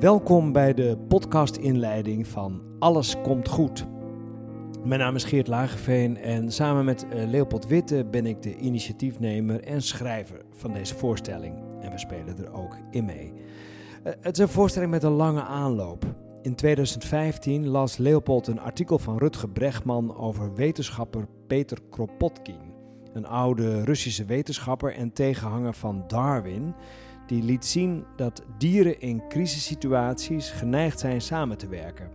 Welkom bij de podcast-inleiding van Alles Komt Goed. Mijn naam is Geert Lageveen en samen met eh, Leopold Witte ben ik de initiatiefnemer en schrijver van deze voorstelling. En we spelen er ook in mee. Eh, het is een voorstelling met een lange aanloop. In 2015 las Leopold een artikel van Rutger Bregman over wetenschapper Peter Kropotkin. Een oude Russische wetenschapper en tegenhanger van Darwin die liet zien dat dieren in crisissituaties geneigd zijn samen te werken.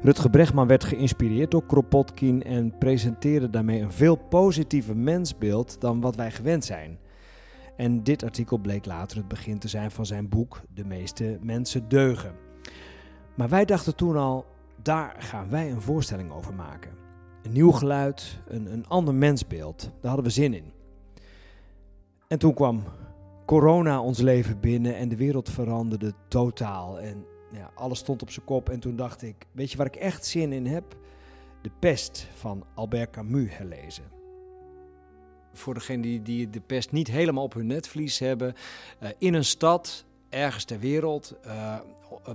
Rutger Bregman werd geïnspireerd door Kropotkin en presenteerde daarmee een veel positiever mensbeeld dan wat wij gewend zijn. En dit artikel bleek later het begin te zijn van zijn boek De meeste mensen deugen. Maar wij dachten toen al, daar gaan wij een voorstelling over maken. Een nieuw geluid, een, een ander mensbeeld, daar hadden we zin in. En toen kwam corona ons leven binnen en de wereld veranderde totaal. En ja, alles stond op zijn kop. En toen dacht ik, weet je waar ik echt zin in heb? De Pest van Albert Camus herlezen. Voor degenen die, de pest niet helemaal op hun netvlies hebben. Uh, in een stad, ergens ter wereld, uh,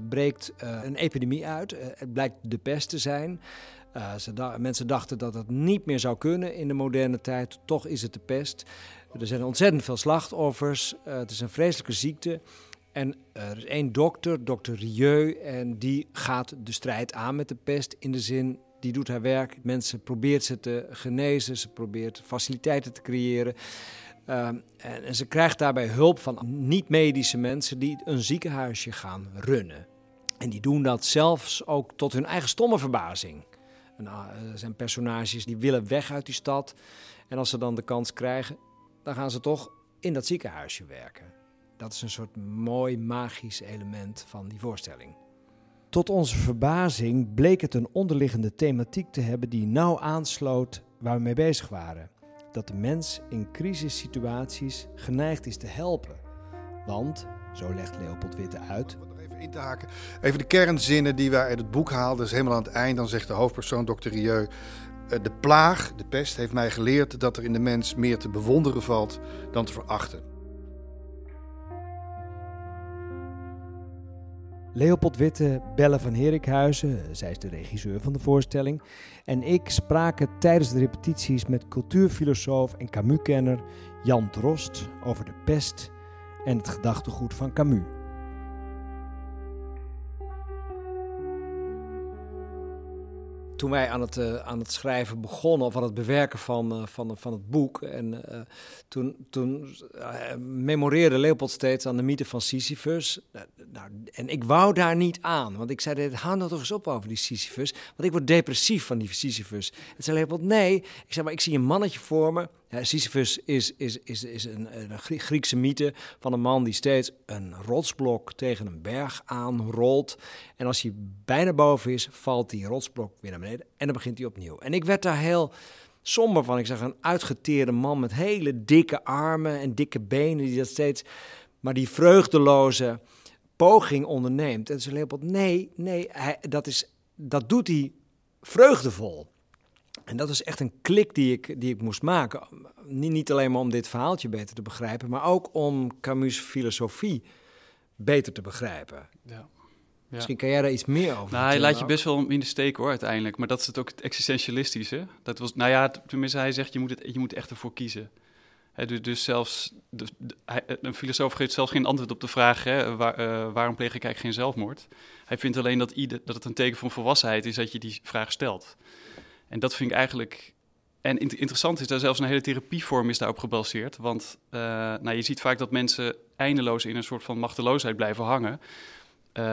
breekt uh, een epidemie uit. het blijkt de pest te zijn. Ze mensen dachten dat het niet meer zou kunnen in de moderne tijd. Toch is het de pest. Er zijn ontzettend veel slachtoffers. Uh, het is een vreselijke ziekte. En er is één dokter, dokter Rieu, en die gaat de strijd aan met de pest in de zin, die doet haar werk. Mensen probeert ze te genezen, ze probeert faciliteiten te creëren. Uh, en, ze krijgt daarbij hulp van niet-medische mensen die een ziekenhuisje gaan runnen. En die doen dat zelfs ook tot hun eigen stomme verbazing. Uh, er zijn personages die willen weg uit die stad. En als ze dan de kans krijgen, dan gaan ze toch in dat ziekenhuisje werken. Dat is een soort mooi magisch element van die voorstelling. Tot onze verbazing bleek het een onderliggende thematiek te hebben die nauw aansloot waar we mee bezig waren. Dat de mens in crisissituaties geneigd is te helpen. Want, zo legt Leopold Witte uit. Even in te haken. Even de kernzinnen die wij uit het boek haalden. Dus helemaal aan het eind. Dan zegt de hoofdpersoon, dokter Rieu. Eh, de plaag, de pest, heeft mij geleerd dat er in de mens meer te bewonderen valt dan te verachten. Leopold Witte, Belle van Herikhuizen, zij is de regisseur van de voorstelling, en ik spraken tijdens de repetities met cultuurfilosoof en Camus-kenner Jan Drost over de pest en het gedachtegoed van Camus. Toen wij aan het, uh, aan het schrijven begonnen, of aan het bewerken van, uh, van, van het boek, en uh, toen, toen memoreerde Leopold steeds aan de mythe van Sisyphus. nou, en ik wou daar niet aan, want ik zei, hou nou toch eens op over die Sisyphus, want ik word depressief van die Sisyphus. En zei Leopold, nee. Ik zei, maar ik zie een mannetje voor me, ja, Sisyphus is, is, is, is een, een, Griekse mythe van een man die steeds een rotsblok tegen een berg aanrolt. En als hij bijna boven is, valt die rotsblok weer naar beneden en dan begint hij opnieuw. En ik werd daar heel somber van. Ik zag een uitgeteerde man met hele dikke armen en dikke benen die dat steeds, maar die vreugdeloze poging onderneemt. En ze Leopold, nee, nee, hij, dat, is, dat doet hij vreugdevol. En dat is echt een klik die ik, die ik moest maken. Niet, niet alleen maar om dit verhaaltje beter te begrijpen, maar ook om Camus' filosofie beter te begrijpen. Ja. Ja. Misschien kan jij daar iets meer over Nou, hij laat je best wel in de steek hoor, uiteindelijk. Maar dat is het ook het existentialistische. Dat was, nou ja, tenminste, hij zegt, je moet, het, je moet echt ervoor kiezen. dus, dus zelfs, dus, hij, een filosoof geeft zelfs geen antwoord op de vraag, hè, waar, uh, waarom pleeg ik eigenlijk geen zelfmoord? Hij vindt alleen dat, ieder, dat het een teken van volwassenheid is dat je die vraag stelt. En dat vind ik eigenlijk. En interessant is, daar zelfs een hele therapievorm is daarop gebaseerd. Want uh, nou, je ziet vaak dat mensen eindeloos in een soort van machteloosheid blijven hangen. Uh,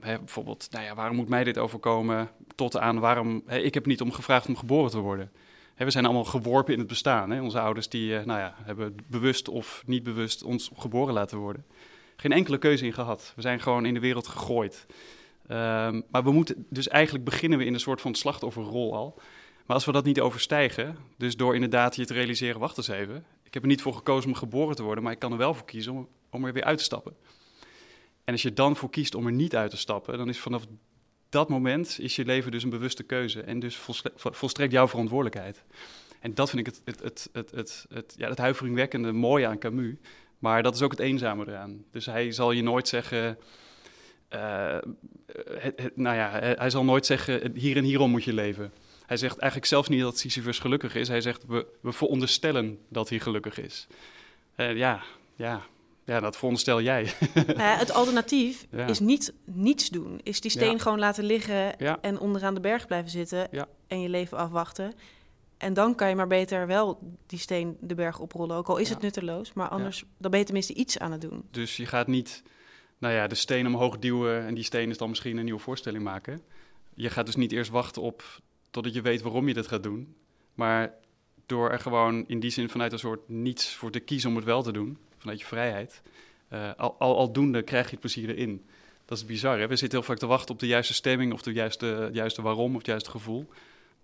hè, bijvoorbeeld, nou ja, waarom moet mij dit overkomen? Tot aan waarom. Hè, ik heb niet om gevraagd om geboren te worden. Hè, we zijn allemaal geworpen in het bestaan. Onze ouders die, uh, nou ja, hebben bewust of niet bewust ons geboren laten worden. Geen enkele keuze in gehad. We zijn gewoon in de wereld gegooid. Um, maar we moeten, dus eigenlijk beginnen we in een soort van slachtofferrol al. Maar als we dat niet overstijgen, dus door inderdaad je te realiseren, wacht eens even. Ik heb er niet voor gekozen om geboren te worden, maar ik kan er wel voor kiezen om, er weer uit te stappen. En als je dan voor kiest om er niet uit te stappen, dan is vanaf dat moment is je leven dus een bewuste keuze. En dus volstrekt jouw verantwoordelijkheid. En dat vind ik het, het, het, het, het, het, ja, het huiveringwekkende mooie aan Camus. Maar dat is ook het eenzame eraan. Dus hij zal je nooit zeggen eh, het, het, nou ja, hij zal nooit zeggen, hier en hierom moet je leven. Hij zegt eigenlijk zelfs niet dat Sisyphus gelukkig is. Hij zegt, we, we veronderstellen dat hij gelukkig is. Uh, ja, ja, ja, dat veronderstel jij. Ja, het alternatief ja. is niet niets doen. Is die steen Ja. gewoon laten liggen Ja. en onderaan de berg blijven zitten en je leven afwachten. En dan kan je maar beter wel die steen de berg oprollen. Ook al is het nutteloos, maar anders dan ben je tenminste iets aan het doen. Dus je gaat niet nou ja, de steen omhoog duwen en die steen is dan misschien een nieuwe voorstelling maken. Je gaat dus niet eerst wachten op totdat je weet waarom je dit gaat doen. Maar door er gewoon in die zin vanuit een soort niets voor te kiezen om het wel te doen, vanuit je vrijheid, eh, al, al, aldoende krijg je het plezier erin. Dat is bizar, hè? We zitten heel vaak te wachten op de juiste stemming of de juiste, juiste waarom of het juiste gevoel.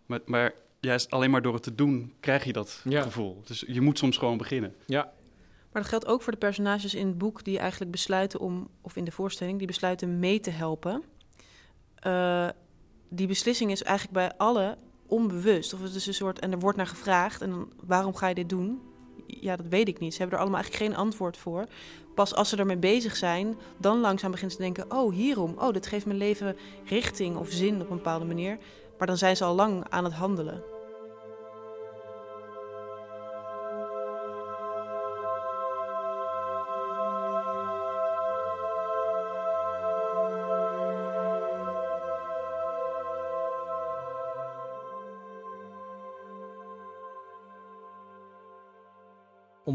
Maar, maar juist alleen maar door het te doen krijg je dat Ja. gevoel. Dus je moet soms gewoon beginnen. Ja, Maar dat geldt ook voor de personages in het boek die eigenlijk besluiten om, of in de voorstelling, die besluiten mee te helpen. Eh, die beslissing is eigenlijk bij alle onbewust. Of het is een soort, en er wordt naar gevraagd, en dan, waarom ga je dit doen? Ja, dat weet ik niet. Ze hebben er allemaal eigenlijk geen antwoord voor. Pas als ze ermee bezig zijn, dan langzaam beginnen ze te denken: oh, hierom. Oh, dit geeft mijn leven richting of zin op een bepaalde manier. Maar dan zijn ze al lang aan het handelen.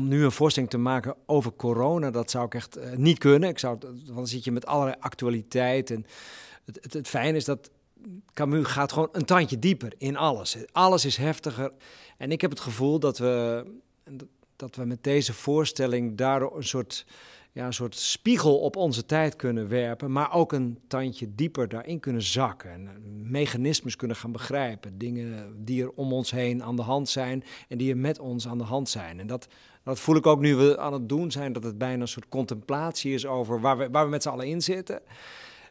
Nu een voorstelling te maken over corona, dat zou ik echt eh, niet kunnen. Ik zou, want dan zit je met allerlei actualiteit. En het, het, het fijne is dat Camus gaat gewoon een tandje dieper in alles. Alles is heftiger. En ik heb het gevoel dat we, dat we met deze voorstelling daardoor een soort, ja, een soort spiegel op onze tijd kunnen werpen. Maar ook een tandje dieper daarin kunnen zakken. En eh, mechanismes kunnen gaan begrijpen. Dingen die er om ons heen aan de hand zijn en die er met ons aan de hand zijn. En dat, dat voel ik ook nu we aan het doen zijn, dat het bijna een soort contemplatie is over waar we, waar we met z'n allen in zitten.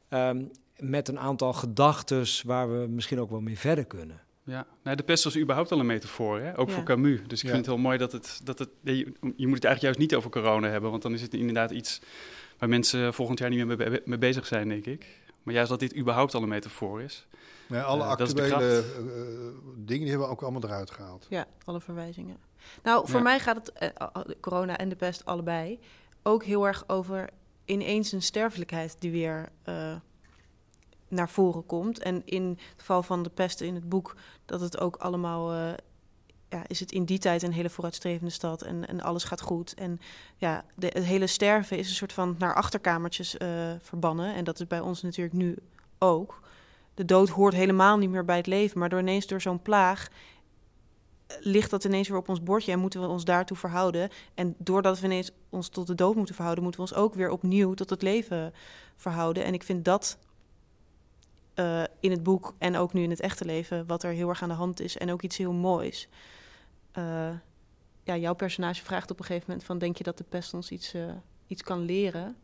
Ehm, met een aantal gedachtes waar we misschien ook wel mee verder kunnen. Ja, nou, de pest was überhaupt al een metafoor, hè? ook Ja. voor Camus. Dus ik Ja. vind het heel mooi dat het, dat het... Je, je moet het eigenlijk juist niet over corona hebben, want dan is het inderdaad iets waar mensen volgend jaar niet meer mee, bezig zijn, denk ik. Maar juist dat dit überhaupt al een metafoor is. Ja, alle Eh, dat is de actuele kracht. eh, eh, dingen die hebben we ook allemaal eruit gehaald. Ja, alle verwijzingen. Nou, voor Ja. mij gaat het, corona en de pest allebei, ook heel erg over ineens een sterfelijkheid die weer eh, naar voren komt. En in het geval van de pest in het boek, dat het ook allemaal, eh, ja, is het in die tijd een hele vooruitstrevende stad en, en alles gaat goed. En ja, de, het hele sterven is een soort van naar achterkamertjes eh, verbannen. En dat is bij ons natuurlijk nu ook. De dood hoort helemaal niet meer bij het leven, maar door ineens door zo'n plaag ligt dat ineens weer op ons bordje en moeten we ons daartoe verhouden. En doordat we ineens ons tot de dood moeten verhouden, moeten we ons ook weer opnieuw tot het leven verhouden. En ik vind dat eh, in het boek en ook nu in het echte leven, wat er heel erg aan de hand is en ook iets heel moois. Eh, ja, jouw personage vraagt op een gegeven moment van, denk je dat de pest ons iets, eh, iets kan leren?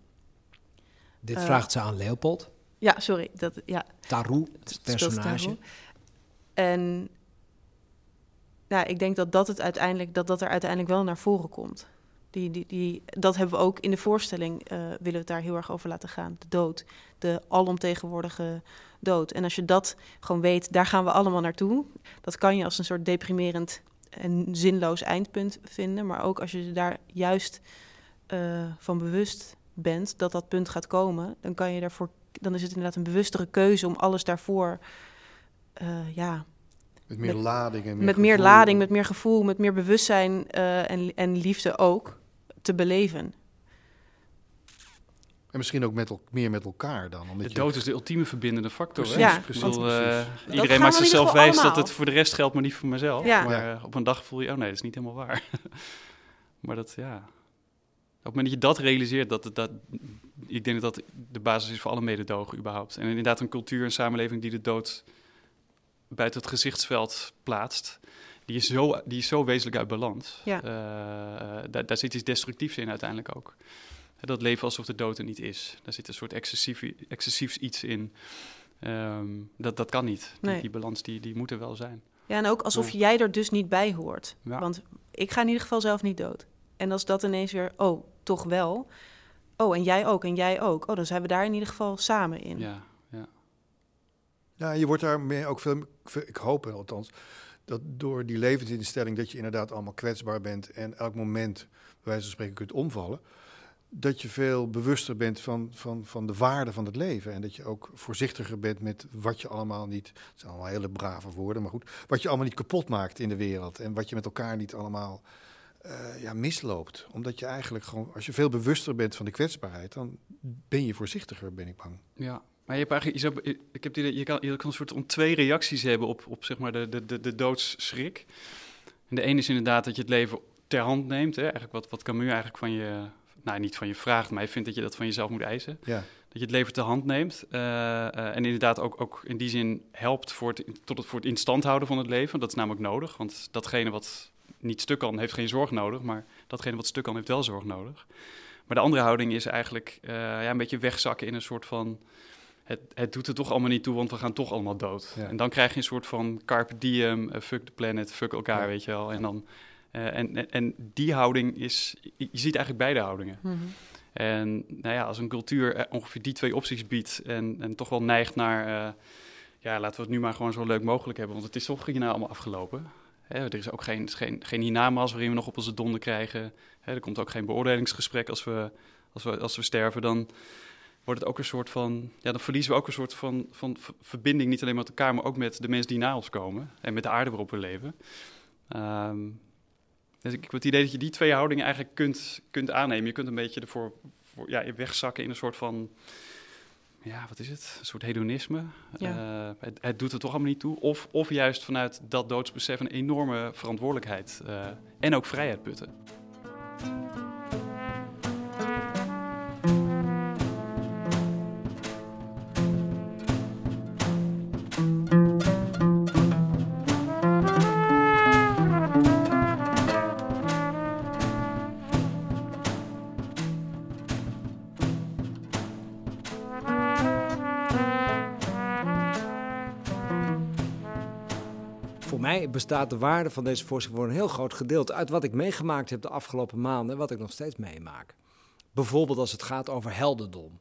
Dit vraagt ze aan Leopold. Ja, sorry. Dat, ja, Tarou, het personage. En nou, ik denk dat dat, het uiteindelijk, dat dat er uiteindelijk wel naar voren komt. Die, die, die, dat hebben we ook in de voorstelling, eh, willen we het daar heel erg over laten gaan. De dood, de alomtegenwoordige dood. En als je dat gewoon weet, daar gaan we allemaal naartoe. Dat kan je als een soort deprimerend en zinloos eindpunt vinden. Maar ook als je je daar juist eh, van bewust bent dat dat punt gaat komen, dan kan je daarvoor dan is het inderdaad een bewustere keuze om alles daarvoor, eh, ja, Met meer Met- lading en meer met meer lading, met meer gevoel, met meer bewustzijn en, en liefde ook te beleven. En misschien ook met meer met elkaar dan. Omdat De je- dood is de ultieme verbindende factor. hè? Ja, precies, bedoel, precies. eh, iedereen maakt zichzelf wijs dat het voor de rest geldt, maar niet voor mezelf. Ja. Maar Ja. eh, op een dag voel je, oh nee, dat is niet helemaal waar. maar dat, ja... Op het moment dat je dat realiseert, dat, het- dat, ik denk dat dat de basis is voor alle mededogen überhaupt. En inderdaad een cultuur en samenleving die de dood buiten het gezichtsveld plaatst, die is zo, die is zo wezenlijk uit balans. Ja. Eh, daar, daar zit iets destructiefs in uiteindelijk ook. Dat leven alsof de dood er niet is. Daar zit een soort excessief, excessiefs iets in. Ehm, dat, dat kan niet. Die, Nee. die balans die, die moet er wel zijn. Ja, en ook alsof jij er dus niet bij hoort. Ja. Want ik ga in ieder geval zelf niet dood. En als dat ineens weer, oh, toch wel. oh, en jij ook, en jij ook. Oh, dan zijn we daar in ieder geval samen in. Ja, ja. Ja, je wordt daarmee ook veel, ik hoop althans, dat door die levensinstelling dat je inderdaad allemaal kwetsbaar bent en elk moment, bij wijze van spreken, kunt omvallen, dat je veel bewuster bent van, van, van de waarde van het leven. En dat je ook voorzichtiger bent met wat je allemaal niet, het zijn allemaal hele brave woorden, maar goed, wat je allemaal niet kapot maakt in de wereld. En wat je met elkaar niet allemaal uh, ja, misloopt. Omdat je eigenlijk gewoon, als je veel bewuster bent van de kwetsbaarheid, dan ben je voorzichtiger, ben ik bang. Ja, maar je hebt eigenlijk, je, zou, ik heb die, je, kan, je kan een soort om twee reacties hebben op, op zeg maar de, de, de, de doodsschrik. En de ene is inderdaad dat je het leven ter hand neemt. Hè? Eigenlijk wat, wat Camus eigenlijk van je, nou niet van je vraagt, maar je vindt dat je dat van jezelf moet eisen. Ja. Dat je het leven ter hand neemt. Uh, uh, en inderdaad ook, ook in die zin helpt voor het, tot het, voor het instand houden van het leven. Dat is namelijk nodig, want datgene wat niet stuk kan, heeft geen zorg nodig. Maar datgene wat stuk kan, heeft wel zorg nodig. Maar de andere houding is eigenlijk uh, ja, een beetje wegzakken in een soort van het, het, doet er toch allemaal niet toe, want we gaan toch allemaal dood. Ja. En dan krijg je een soort van carpe diem, uh, fuck the planet, fuck elkaar, Ja. weet je wel. En, dan, uh, en, en, en die houding is, je ziet eigenlijk beide houdingen. Mhm. En nou ja, als een cultuur eh, ongeveer die twee opties biedt en, en toch wel neigt naar, uh, ja, laten we het nu maar gewoon zo leuk mogelijk hebben, want het is toch hierna allemaal afgelopen. Hè, er is ook geen, geen, geen hiernamaals waarin we nog op onze donder krijgen. Hè, er komt ook geen beoordelingsgesprek als we, als we, als we sterven. Dan, wordt het ook een soort van. Ja, dan verliezen we ook een soort van, van verbinding, niet alleen met elkaar, maar ook met de mensen die na ons komen en met de aarde waarop we leven. Um, dus ik heb het idee dat je die twee houdingen eigenlijk kunt, kunt aannemen. Je kunt een beetje ervoor voor, ja, wegzakken in een soort van. Ja, wat is het? Een soort hedonisme. Ja. Uh, het, het, doet er toch allemaal niet toe. Of, of juist vanuit dat doodsbesef een enorme verantwoordelijkheid uh, en ook vrijheid putten. Mij bestaat de waarde van deze voorstelling voor een heel groot gedeelte uit wat ik meegemaakt heb de afgelopen maanden en wat ik nog steeds meemaak. Bijvoorbeeld als het gaat over heldendom.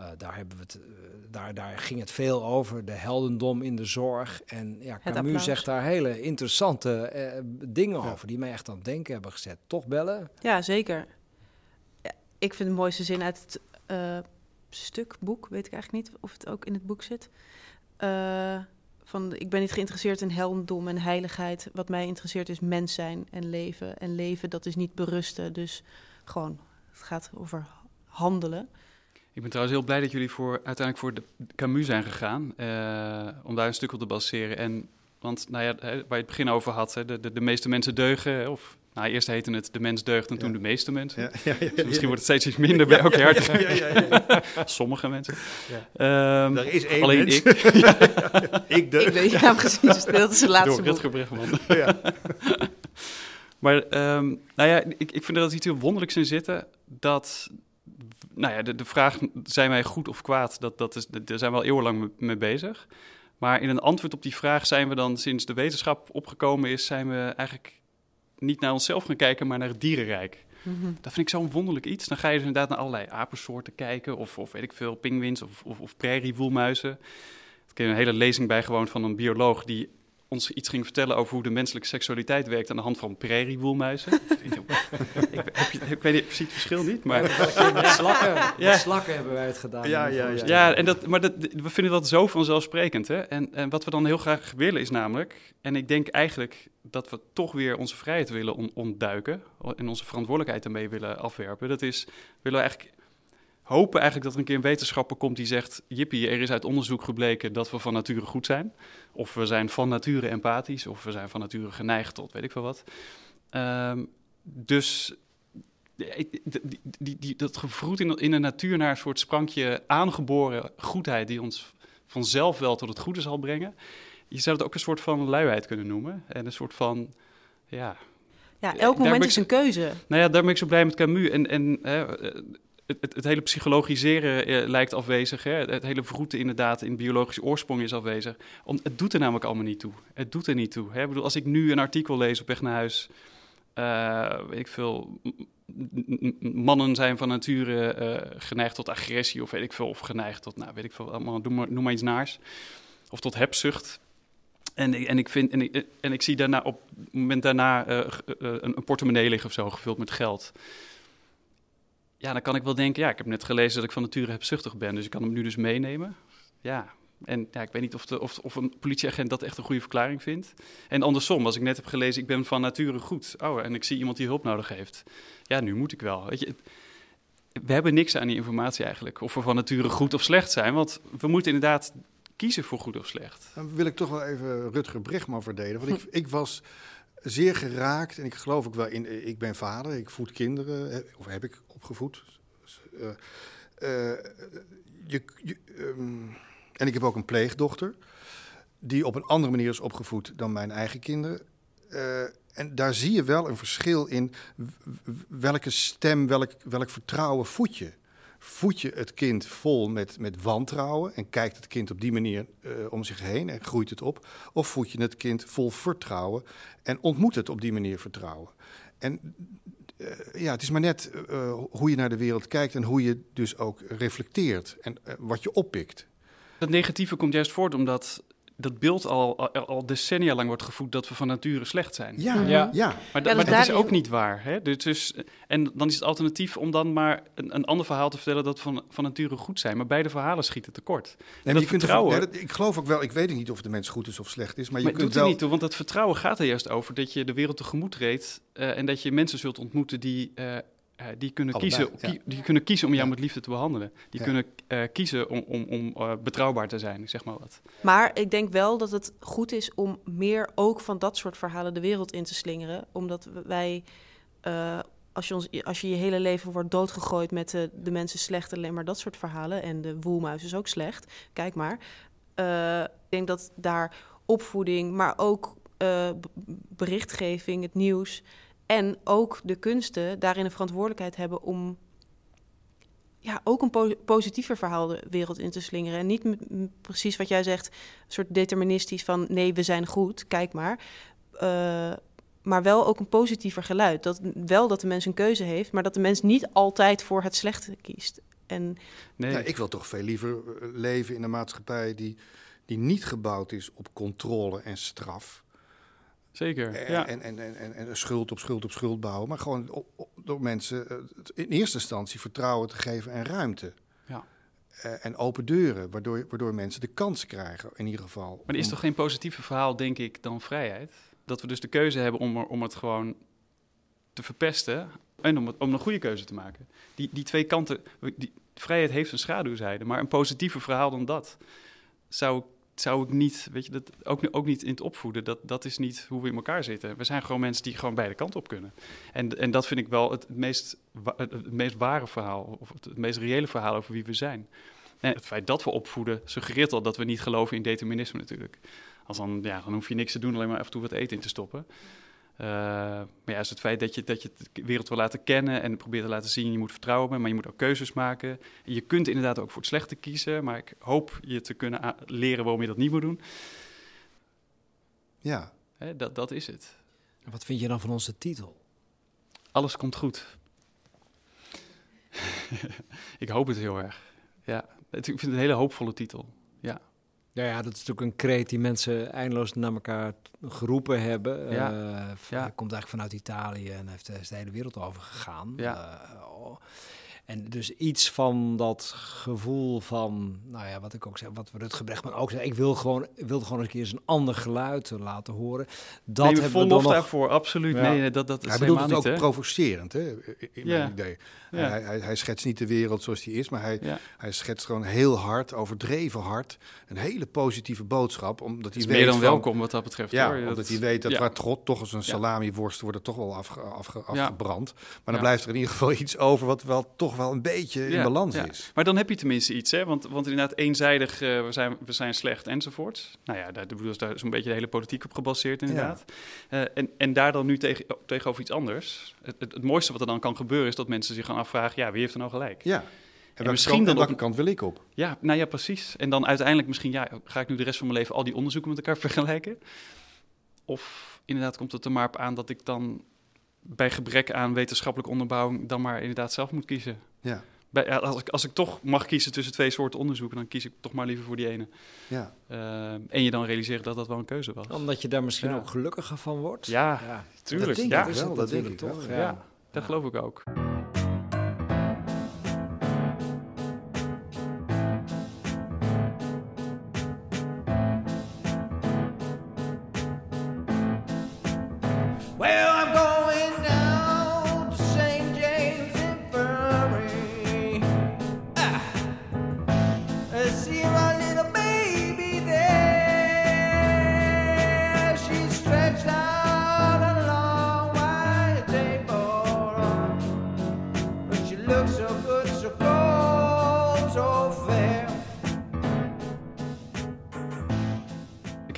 Uh, daar, hebben we het, uh, daar, daar ging het veel over, de heldendom in de zorg. En ja, Camus applaus. zegt daar hele interessante uh, dingen ja. over die mij echt aan het denken hebben gezet. Toch bellen? Ja, zeker. Ja, ik vind de mooiste zin uit het uh, stuk, boek, weet ik eigenlijk niet of het ook in het boek zit. Van, ik ben niet geïnteresseerd in heldendom en heiligheid. Wat mij interesseert is mens zijn en leven. En leven, dat is niet berusten. Dus gewoon, het gaat over handelen. Ik ben trouwens heel blij dat jullie voor, uiteindelijk voor de Camus zijn gegaan. Uh, om daar een stuk op te baseren. En, want nou ja, waar je het begin over had, hè, de, de, de meeste mensen deugen. Of nou, eerst heette het de mens deugt en ja. toen de meeste mensen. Ja, ja, ja, dus misschien wordt het steeds iets minder bij elke hart. Sommige mensen. Um, er is één alleen mens. ik. ik deug. Ik weet, ja, precies. Het speelt zijn laatste Door Rutger Bregman. maar um, nou ja, ik, ik vind er dat iets heel wonderlijks in zitten. Dat, nou ja, de, de vraag, zijn wij goed of kwaad? Dat, dat is, daar zijn we al eeuwenlang mee bezig. Maar in een antwoord op die vraag zijn we dan, sinds de wetenschap opgekomen is, zijn we eigenlijk niet naar onszelf gaan kijken, maar naar het dierenrijk. Mm-hmm. Dat vind ik zo'n wonderlijk iets. Dan ga je dus inderdaad naar allerlei apensoorten kijken, of, of weet ik veel, pinguïns of, of, of prairiewoelmuizen. Ik heb een hele lezing bijgewoond van een bioloog die ons iets ging vertellen over hoe de menselijke seksualiteit werkt aan de hand van prairiewoelmuizen. ik, ik, ik, weet niet precies het verschil niet, maar... Ja, met, slakken, ja. met slakken hebben wij het gedaan. Ja, ja, ja. ja en dat, maar dat, we vinden dat zo vanzelfsprekend. Hè? En, en wat we dan heel graag willen is namelijk... En ik denk eigenlijk dat we toch weer onze vrijheid willen on, ontduiken... en onze verantwoordelijkheid ermee willen afwerpen. Dat is, willen we eigenlijk hopen eigenlijk dat er een keer een wetenschapper komt die zegt... Jippie, er is uit onderzoek gebleken dat we van nature goed zijn. Of we zijn van nature empathisch, of we zijn van nature geneigd tot weet ik veel wat. Um, dus die, die, die, dat gevroed in, in de natuur naar een soort sprankje aangeboren goedheid... die ons vanzelf wel tot het goede zal brengen. Je zou het ook een soort van luiheid kunnen noemen. En een soort van, ja... Ja, elk moment is een keuze. Nou ja, daar ben ik zo blij met Camus. En, en hè, het, hele psychologiseren eh, lijkt afwezig. Hè? Het, hele vroeten inderdaad in biologische oorsprong is afwezig. Om, het doet er namelijk allemaal niet toe. Het doet er niet toe. Hè? Ik bedoel, als ik nu een artikel lees op weg naar huis... Uh, weet ik veel... mannen zijn van nature uh, geneigd tot agressie of weet ik veel, of geneigd tot, nou weet ik veel, allemaal, noem maar, noem iets naars. Of tot hebzucht. En, en, ik vind, en, ik, en ik zie daarna op het moment daarna een, portemonnee liggen of zo, gevuld met geld. Ja, dan kan ik wel denken, ja, ik heb net gelezen dat ik van nature hebzuchtig ben, dus ik kan hem nu dus meenemen. Ja, en ja, ik weet niet of, de, of, of een politieagent dat echt een goede verklaring vindt. En andersom, als ik net heb gelezen, ik ben van nature goed. Oh, en ik zie iemand die hulp nodig heeft. Ja, nu moet ik wel. Weet je, we hebben niks aan die informatie eigenlijk. Of we van nature goed of slecht zijn. Want we moeten inderdaad kiezen voor goed of slecht. Dan wil ik toch wel even Rutger Bregman verdedigen. Want ik, ik was zeer geraakt. En ik geloof ook wel in. Ik ben vader, ik voed kinderen. Of heb ik opgevoed. Uh, uh, je, um, en ik heb ook een pleegdochter, die op een andere manier is opgevoed dan mijn eigen kinderen. Uh, en daar zie je wel een verschil in welke stem, welk, welk vertrouwen voed je. Voed je het kind vol met, met wantrouwen en kijkt het kind op die manier om zich heen en groeit het op? Of voed je het kind vol vertrouwen en ontmoet het op die manier vertrouwen? En uh, ja, het is maar net hoe je naar de wereld kijkt en hoe je dus ook reflecteert en wat je oppikt. Dat negatieve komt juist voort omdat dat beeld al, al, decennia lang wordt gevoed dat we van nature slecht zijn. Ja, ja. ja. Maar, ja, maar dat is ook niet waar. Hè? Dus, en dan is het alternatief om dan maar een, een ander verhaal te vertellen dat we van, van nature goed zijn. Maar beide verhalen schieten tekort. Nee, dat je vertrouwen, kunt ja, ik geloof ook wel, ik weet niet of de mens goed is of slecht is. Maar, je maar kunt doet wel... niet toe, want dat vertrouwen gaat er juist over dat je de wereld tegemoet reed. Uh, en dat je mensen zult ontmoeten die... Uh, uh, die, kunnen kiezen, ja. die kunnen kiezen om jou met liefde te behandelen. Die kunnen uh, kiezen om, om, om uh, betrouwbaar te zijn, zeg maar wat. Maar ik denk wel dat het goed is om meer ook van dat soort verhalen de wereld in te slingeren. Omdat wij, als, je ons, als je je hele leven wordt doodgegooid met de, de mensen slecht, alleen maar dat soort verhalen. En de woelmuis is ook slecht, kijk maar. ik denk dat daar opvoeding, maar ook berichtgeving, het nieuws en ook de kunsten daarin een verantwoordelijkheid hebben om ja, ook een po positiever verhaal de wereld in te slingeren. En niet precies wat jij zegt, een soort deterministisch van nee, we zijn goed, kijk maar. Uh, maar wel ook een positiever geluid. Dat, wel dat de mens een keuze heeft, maar dat de mens niet altijd voor het slechte kiest. En... Nee. Nou, ik wil toch veel liever eh, leven in een maatschappij die, die niet gebouwd is op controle en straf. Zeker. En, ja. en, en, en, en, schuld op schuld op schuld bouwen. Maar gewoon op, door mensen eh, in eerste instantie vertrouwen te geven en ruimte. Ja. Uh, en open deuren, waardoor, waardoor mensen de kans krijgen, in ieder geval. Maar er is toch geen positiever verhaal, denk ik, dan vrijheid? Dat we dus de keuze hebben om, om het gewoon te verpesten en om, het, om een goede keuze te maken. Die, die twee kanten, die, vrijheid heeft een schaduwzijde, maar een positiever verhaal dan dat zou zou ik niet, weet je, dat, ook, ook niet in het opvoeden. Dat, dat is niet hoe we in elkaar zitten. We zijn gewoon mensen die gewoon beide kanten op kunnen. En, en dat vind ik wel het meest, het, meest ware verhaal, of het, meest reële verhaal over wie we zijn. En het feit dat we opvoeden suggereert al dat we niet geloven in determinisme natuurlijk. Als dan, ja, dan hoef je niks te doen, alleen maar af en toe wat eten in te stoppen. Uh, maar ja, is het feit dat je, dat je de wereld wil laten kennen en probeert te laten zien, je moet vertrouwen hebben, maar je moet ook keuzes maken. En je kunt inderdaad ook voor het slechte kiezen, maar ik hoop je te kunnen leren waarom je dat niet moet doen. Ja. Hè, dat, dat is het. En wat vind je dan van onze titel? Alles komt goed. ik hoop het heel erg. Ja, ik vind het een hele hoopvolle titel. Ja. Ja, dat is natuurlijk een kreet die mensen eindeloos naar elkaar geroepen hebben. Ja. Uh, ja. komt eigenlijk vanuit Italië en heeft de hele wereld over gegaan. Ja. Uh, oh. En dus iets van dat gevoel van, nou ja, wat ik ook zeg, wat Rutger Bregman ook zei. Ik wil gewoon, wilde gewoon eens een keer een ander geluid laten horen. Dat nee, hebben we dan nog... daarvoor, absoluut. Ja. Nee, dat, dat is hij bedoelt het ook provocerend, hè, in ja. mijn idee. Ja. Hij, hij, hij, schetst niet de wereld zoals die is, maar hij, hij schetst gewoon heel hard, overdreven hard, een hele positieve boodschap. Omdat hij weet meer dan van, welkom wat dat betreft. Ja, hoor. omdat hij weet dat waar trot toch als een salamiworst wordt er toch wel afge, afge, afgebrand. Maar dan blijft er in ieder geval iets over wat wel toch wel een beetje in balans is. Maar dan heb je tenminste iets, hè? Want, want inderdaad eenzijdig, uh, we, zijn, we zijn slecht enzovoort. Nou ja, daar, daar is een beetje de hele politiek op gebaseerd inderdaad. Uh, en, en daar dan nu tegen, tegenover iets anders. Het, het, het, mooiste wat er dan kan gebeuren is dat mensen zich gaan afvragen, ja, wie heeft er nou gelijk? Ja. En, en misschien dan welke kant wil ik op? Ja, nou ja, precies. En dan uiteindelijk misschien, ja, ga ik nu de rest van mijn leven al die onderzoeken met elkaar vergelijken? Of inderdaad komt het er maar op aan dat ik dan bij gebrek aan wetenschappelijke onderbouwing dan maar inderdaad zelf moet kiezen. Ja. Bij, als, ik, als ik toch mag kiezen tussen twee soorten onderzoeken, dan kies ik toch maar liever voor die ene. Ja. Eh, en je dan realiseren dat dat wel een keuze was. Omdat je daar misschien Ja. ook gelukkiger van wordt. Ja, ja. tuurlijk. Dat denk ja, ik wel, dat dat denk ik toch. wel, Ja. ja. dat geloof ik ook.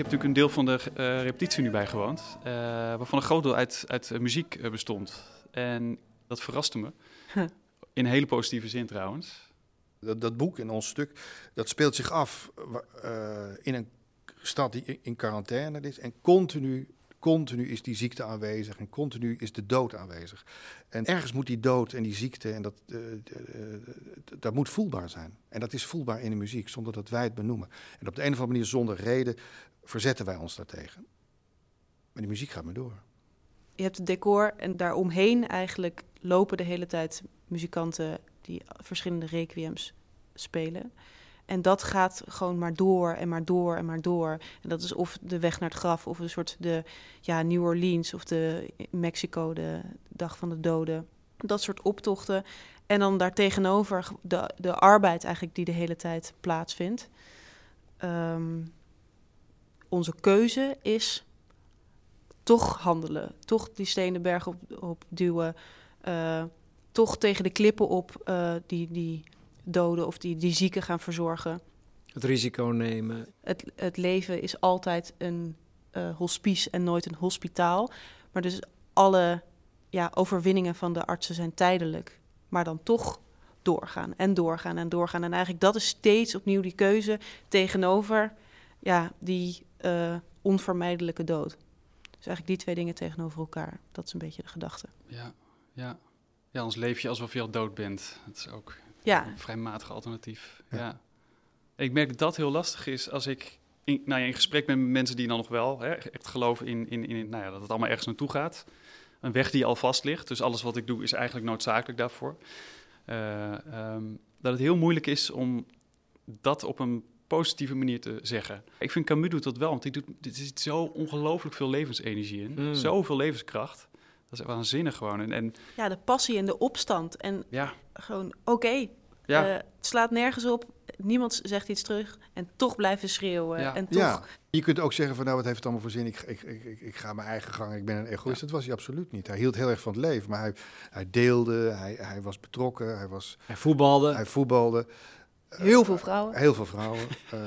Heb natuurlijk een deel van de eh, repetitie nu bijgewoond, eh waarvan een groot deel uit, uit eh, muziek eh, bestond. En dat verraste me. Huh. In een hele positieve zin trouwens. Dat, dat boek in ons stuk, dat speelt zich af eh, in een stad die in- in quarantaine is. En continu, continu is die ziekte aanwezig en continu is de dood aanwezig. En ergens moet die dood en die ziekte, en dat, eh, dat moet voelbaar zijn. En dat is voelbaar in de muziek, zonder dat wij het benoemen. En op de een of andere manier, zonder reden, verzetten wij ons daartegen. Maar die muziek gaat maar door. Je hebt het decor en daaromheen eigenlijk lopen de hele tijd muzikanten die verschillende requiems spelen. En dat gaat gewoon maar door en maar door en maar door. En dat is of de weg naar het graf, of een soort de ja, New Orleans of de Mexico, de dag van de doden. Dat soort optochten. En dan daartegenover de, de arbeid eigenlijk die de hele tijd plaatsvindt. Ehm, onze keuze is toch handelen. Toch die stenen berg op, op duwen. eh, toch tegen de klippen op eh, die, die doden of die, die zieken gaan verzorgen. Het risico nemen. Het, het leven is altijd een eh, hospice en nooit een hospitaal. Maar dus alle ja, overwinningen van de artsen zijn tijdelijk. Maar dan toch doorgaan en doorgaan en doorgaan. En eigenlijk dat is steeds opnieuw die keuze tegenover ja, die eh, onvermijdelijke dood. Dus eigenlijk die twee dingen tegenover elkaar. Dat is een beetje de gedachte. Ja, ja. ja, anders leef je alsof je al dood bent. Dat is ook Ja, een vrij matig alternatief. Ja. Ja. Ik merk dat dat heel lastig is als ik in, nou ja, in gesprek met mensen die dan nog wel hè, echt geloven in, in, in nou ja, dat het allemaal ergens naartoe gaat. Een weg die al vast ligt. Dus alles wat ik doe is eigenlijk noodzakelijk daarvoor. Eh, ehm, dat het heel moeilijk is om dat op een positieve manier te zeggen. Ik vind Camus doet dat wel, want die doet, er zit zo ongelooflijk veel levensenergie in. Mm. Zoveel levenskracht. Dat is waanzinnig gewoon. En, en ja, de passie en de opstand. En ja, gewoon, oké, ja, eh, het slaat nergens op. Niemand zegt iets terug. En toch blijven schreeuwen. Ja. En toch, Ja, je kunt ook zeggen van nou, wat heeft het allemaal voor zin? Ik, ik, ik, ik, ik ga mijn eigen gang, ik ben een egoïst. Dat was hij absoluut niet. Hij hield heel erg van het leven, maar hij, hij deelde, hij, hij was betrokken, hij, was, Hij voetbalde. hij voetbalde. heel veel vrouwen. Heel veel vrouwen. Eh,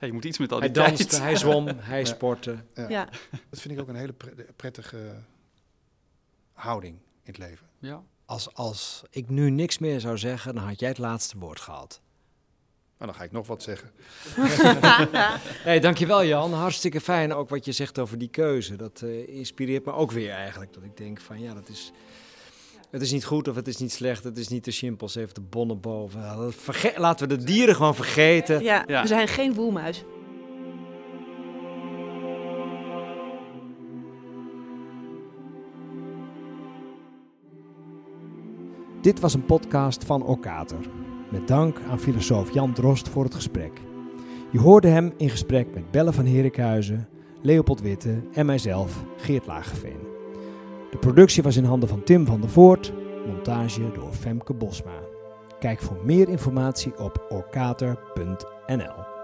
ja, je moet iets met al Hij die tijd. danste, hij zwom, hij sportte. ja. Ja. Dat vind ik ook een hele pre- prettige houding in het leven. Ja. Als, als ik nu niks meer zou zeggen, dan had jij het laatste woord gehad. Maar dan ga ik nog wat zeggen. Hey, dankjewel Jan. Hartstikke fijn ook wat je zegt over die keuze. Dat eh, inspireert me ook weer eigenlijk. Dat ik denk van ja, dat is... Het is niet goed of het is niet slecht. Het is niet te simpel. Ze heeft de bonnen boven. Verge- Laten we de dieren gewoon vergeten. Ja, Ja. we zijn geen woelmuis. Dit was een podcast van Okater. Met dank aan filosoof Jan Drost voor het gesprek. Je hoorde hem in gesprek met Belle van Herikhuizen, Leopold Witte en mijzelf, Geert Lageveen. De productie was in handen van Tim van der Voort, montage door Femke Bosma. Kijk voor meer informatie op orkater.nl.